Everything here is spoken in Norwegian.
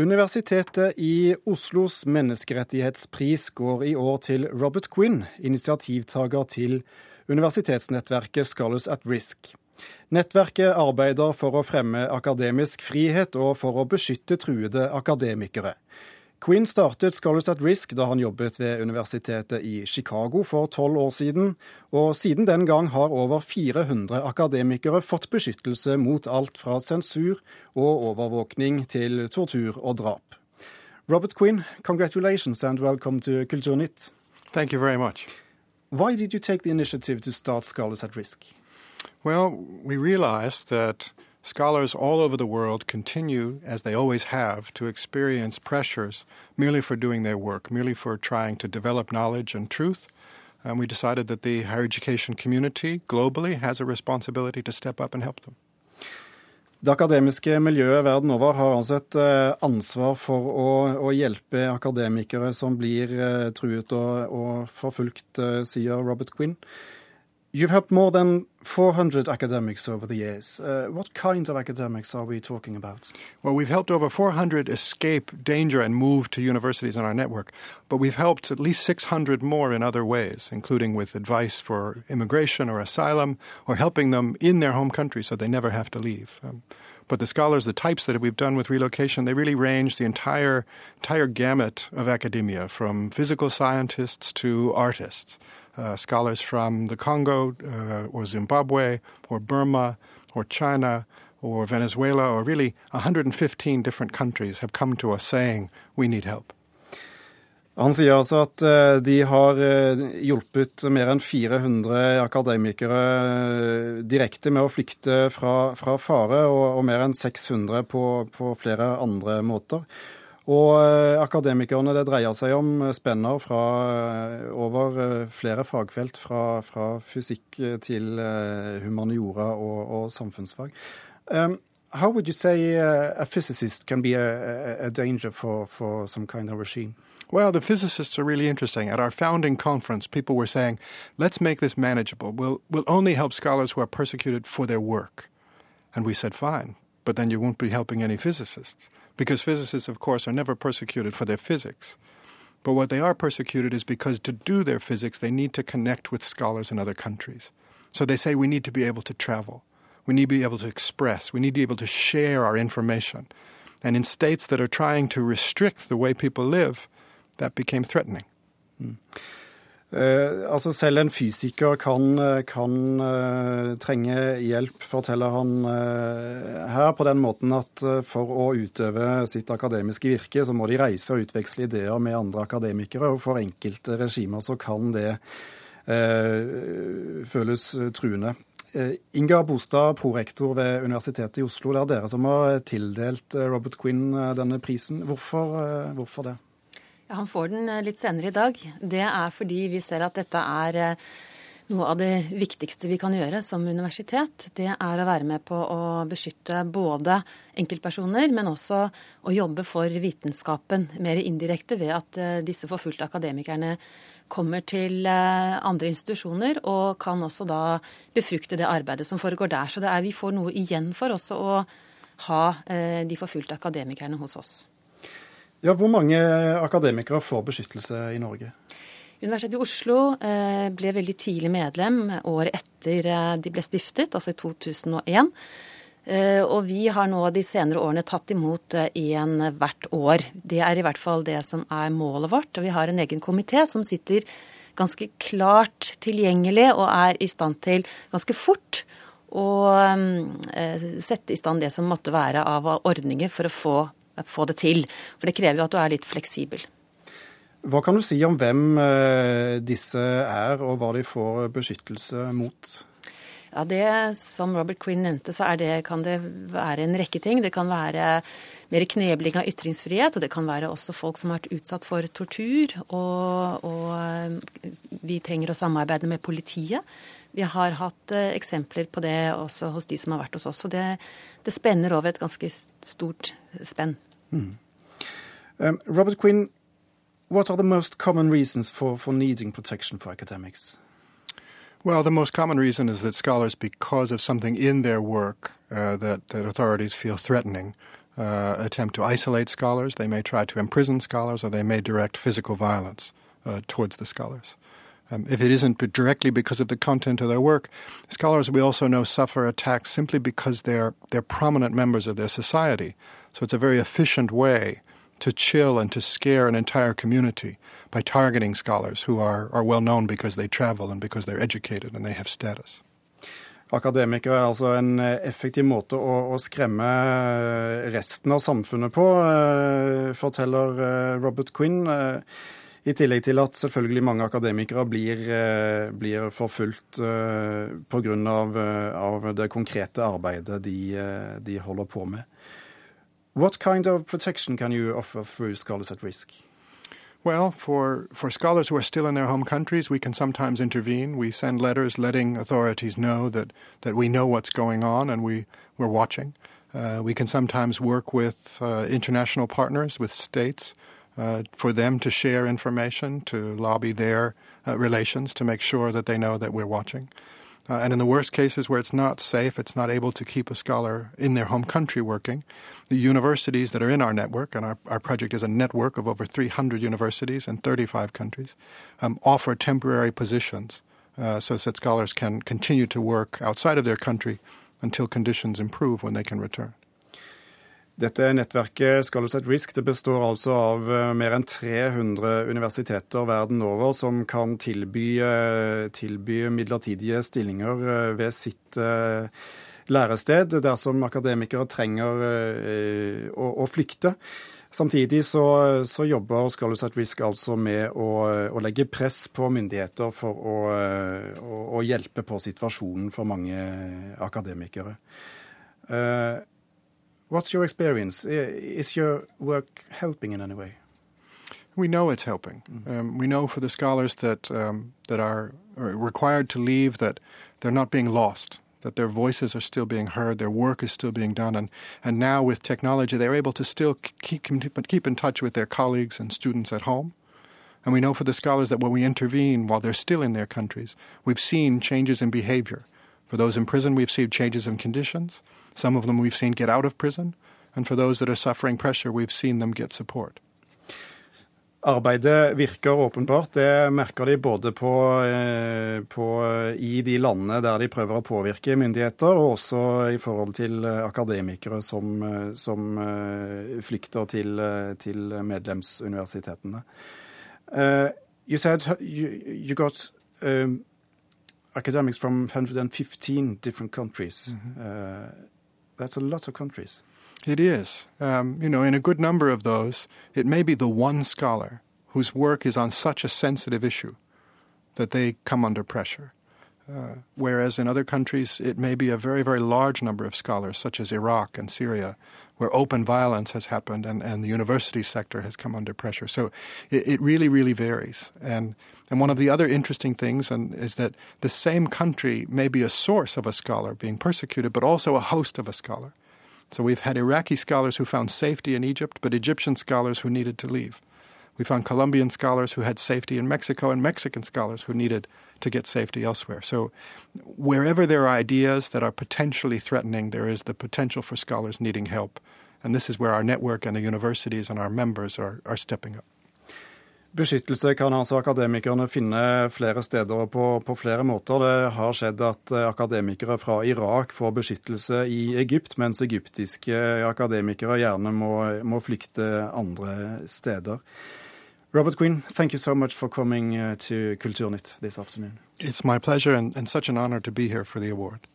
Universitetet i Oslos menneskerettighetspris går i år til Robert Quinn, initiativtaker til universitetsnettverket Scholars at Risk. Nettverket arbeider for å fremme akademisk frihet og for å beskytte truede akademikere. Quinn startet Scholars at Risk da han jobbet ved universitetet i Chicago for tolv år siden, og siden den gang har over 400 akademikere fått beskyttelse mot alt fra sensur og overvåkning til tortur og drap. Robert Quinn, congratulations and welcome to Kulturnytt. Thank you very much. Why did you take the initiative to start Scholars at Risk? Well, we realized that Scholars all over the world continue, as they always have, to experience pressures merely for doing their work, merely for trying to develop knowledge and truth. And we decided that the higher education community globally has a responsibility to step up and help them. Det akademiske miljøet verden over har altså et eh, ansvar for å, å hjelpe akademikere som blir eh, truet og, og forfulgt, eh, sier Robert Quinn. You've helped more than 400 academics over the years. Uh, what kind of academics are we talking about? Well, we've helped over 400 escape danger and move to universities in our network, but we've helped at least 600 more in other ways, including with advice for immigration or asylum, or helping them in their home country so they never have to leave. Um, but the scholars, the types that we've done with relocation, they really range the entire entire gamut of academia, from physical scientists to artists. Uh, scholars from the Congo uh, or Zimbabwe or Burma or China or Venezuela or really 115 different countries have come to us saying we need help. Han sier altså at uh, de har hjulpet mer enn 400 akademikere direkte med å flykte fra, fra fare, og, og, mer enn 600 på, på flere andre måter. Og eh, akademikerne, det dreier seg om spenner fra eh, over eh, flere fagfelt, fra, fra fysikk til humaniora og, og samfunnsfag. Um, how would you say a physicist can be a, a danger for, for some kind of regime? Well, the physicists are really interesting. At our founding conference, people were saying, let's make this manageable. We'll, we'll only help scholars who are persecuted for their work. And we said, fine, but then you won't be helping any physicists. Because physicists, of course, are never persecuted for their physics. But what they are persecuted is because to do their physics, they need to connect with scholars in other countries. So they say we need to be able to travel. We need to be able to express. We need to be able to share our information. And in states that are trying to restrict the way people live, that became threatening. Mm. Uh, altså Selv en fysiker kan, kan uh, trenge hjelp, forteller han uh, her, på den måten at for å utøve sitt akademiske virke, så må de reise og utveksle ideer med andre akademikere. Og for enkelte regimer så kan det føles truende. Inga Bostad, prorektor ved Universitetet i Oslo, det er dere som har tildelt Robert Quinn denne prisen. Hvorfor, hvorfor det? Han får den eh, litt senere i dag. Det er fordi vi ser at dette er eh, noe av det viktigste vi kan gjøre som universitet. Det er å være med på å beskytte både enkeltpersoner, men også å jobbe for vitenskapen mer indirekte ved at eh, disse forfulgte akademikerne kommer til andre institusjoner og kan også da befrukte det arbeidet som foregår der. Så er, vi får noe igjen for også å ha de forfulgte akademikerne hos oss. Ja, Hvor mange akademikere får beskyttelse i Norge? Universitetet i Oslo eh, ble veldig tidlig medlem året etter eh, de ble stiftet, altså i 2001. Eh, og vi har nå de senere årene tatt imot én hvert år. Det er i hvert fall det som er målet vårt. Og vi har en egen komité som sitter ganske klart tilgjengelig og er i stand til ganske fort å sette i stand det som måtte være av ordninger for å få få det til. For det krever jo at du er litt fleksibel. Hva kan du si om hvem eh, disse er, og hva de får beskyttelse mot? Ja, det Som Robert Quinn nevnte, så det, kan det være en rekke ting. Det kan være mer knebling av ytringsfrihet, og det kan være også folk som har vært utsatt for tortur. Og, og vi trenger å samarbeide med politiet. Vi har hatt eh, eksempler på det også hos de som har vært hos oss. Så det, det spenner over et ganske stort spenn. Mm. Um, Robert Quinn, what are the most common reasons for, for needing protection for academics? Well, the most common reason is that scholars, because of something in their work uh, that, that authorities feel threatening, uh, attempt to isolate scholars, they may try to imprison scholars, or they may direct physical violence uh, towards the scholars. Um, if it isn't directly because of the content of their work, scholars we also know suffer attacks simply because they're they're prominent members of their society. So it's a very efficient way to chill and to scare an entire community by targeting scholars who are, are well known because they travel and because they're educated and they have status. Akademikere er altså en eh, effektiv måte å, å, skremme eh, resten av samfunnet på, eh, forteller Robert Quinn. I tillegg til at selvfølgelig mange akademikere blir, blir forfulgt pga. Av, av det konkrete arbeidet de, de holder på med. What kind of protection can you offer through Scholars at Risk? Well, for, for scholars who are still in their home countries, we can sometimes intervene. We send letters letting authorities know that, that we know what's going on and we, we're watching. Uh, we can sometimes work with uh, international partners, with states, uh, for them to share information, to lobby their uh, relations to make sure that they know that we're watching. Uh, and in the worst cases where it's not safe, it's not able to keep a scholar in their home country working, the universities that are in our network, and our, our project is a network of over 300 universities in 35 countries, um, offer temporary positions uh, so that scholars can continue to work outside of their country until conditions improve when they can return. Dette nettverket Scholars at Risk det består altså av eh, mer enn 300 universiteter verden over som kan tilby, eh, tilby midlertidige stillinger eh, ved sitt lærested dersom akademikere trenger å, å flykte. Samtidig så, så, jobber Scholars at Risk altså med å, å legge press på myndigheter for å, å, å, hjelpe på situasjonen for mange akademikere. What's your experience? Is your work helping in any way? We know it's helping. Mm. Um, we know for the scholars that um, that are required to leave that they're not being lost, that their voices are still being heard, their work is still being done, and and now with technology they're able to still keep keep in touch with their colleagues and students at home. And we know for the scholars that when we intervene while they're still in their countries, we've seen changes in behavior. For those in prison, we've seen changes in conditions. Some of them we've seen get out of prison, and for those that are suffering pressure, we've seen them get support. Arbeidet virker åpenbart. Det merker de både på, eh, på, i de landene der de prøver å påvirke myndigheter, og også i forhold til akademikere som, som eh, flykter til, til medlemsuniversitetene. Uh, you said you, you got um, academics from 115 different countries. Mm -hmm. uh, that's a lot of countries. It is. Um, you know, in a good number of those, it may be the one scholar whose work is on such a sensitive issue that they come under pressure. Uh, whereas in other countries, it may be a very, very large number of scholars, such as Iraq and Syria, where open violence has happened and, and the university sector has come under pressure. So it, it really, really varies. And, and one of the other interesting things and, is that the same country may be a source of a scholar being persecuted, but also a host of a scholar. So we've had Iraqi scholars who found safety in Egypt, but Egyptian scholars who needed to leave. We found Colombian scholars who had safety in Mexico and Mexican scholars who needed to get safety elsewhere. So, wherever there are ideas that are potentially threatening, there is the potential for scholars needing help. And this is where our network and the universities and our members are, are stepping up. Beskyttelse kan altså akademikerne finne flere steder på, på, flere måter. Det har skjedd at eh, akademikere fra Irak får beskyttelse i Egypt, mens egyptiske akademikere gjerne må, må flykte andre steder. Robert Quinn, thank you so much for coming uh, to Kulturnytt this afternoon. It's my pleasure and, and such an honor to be here for the award.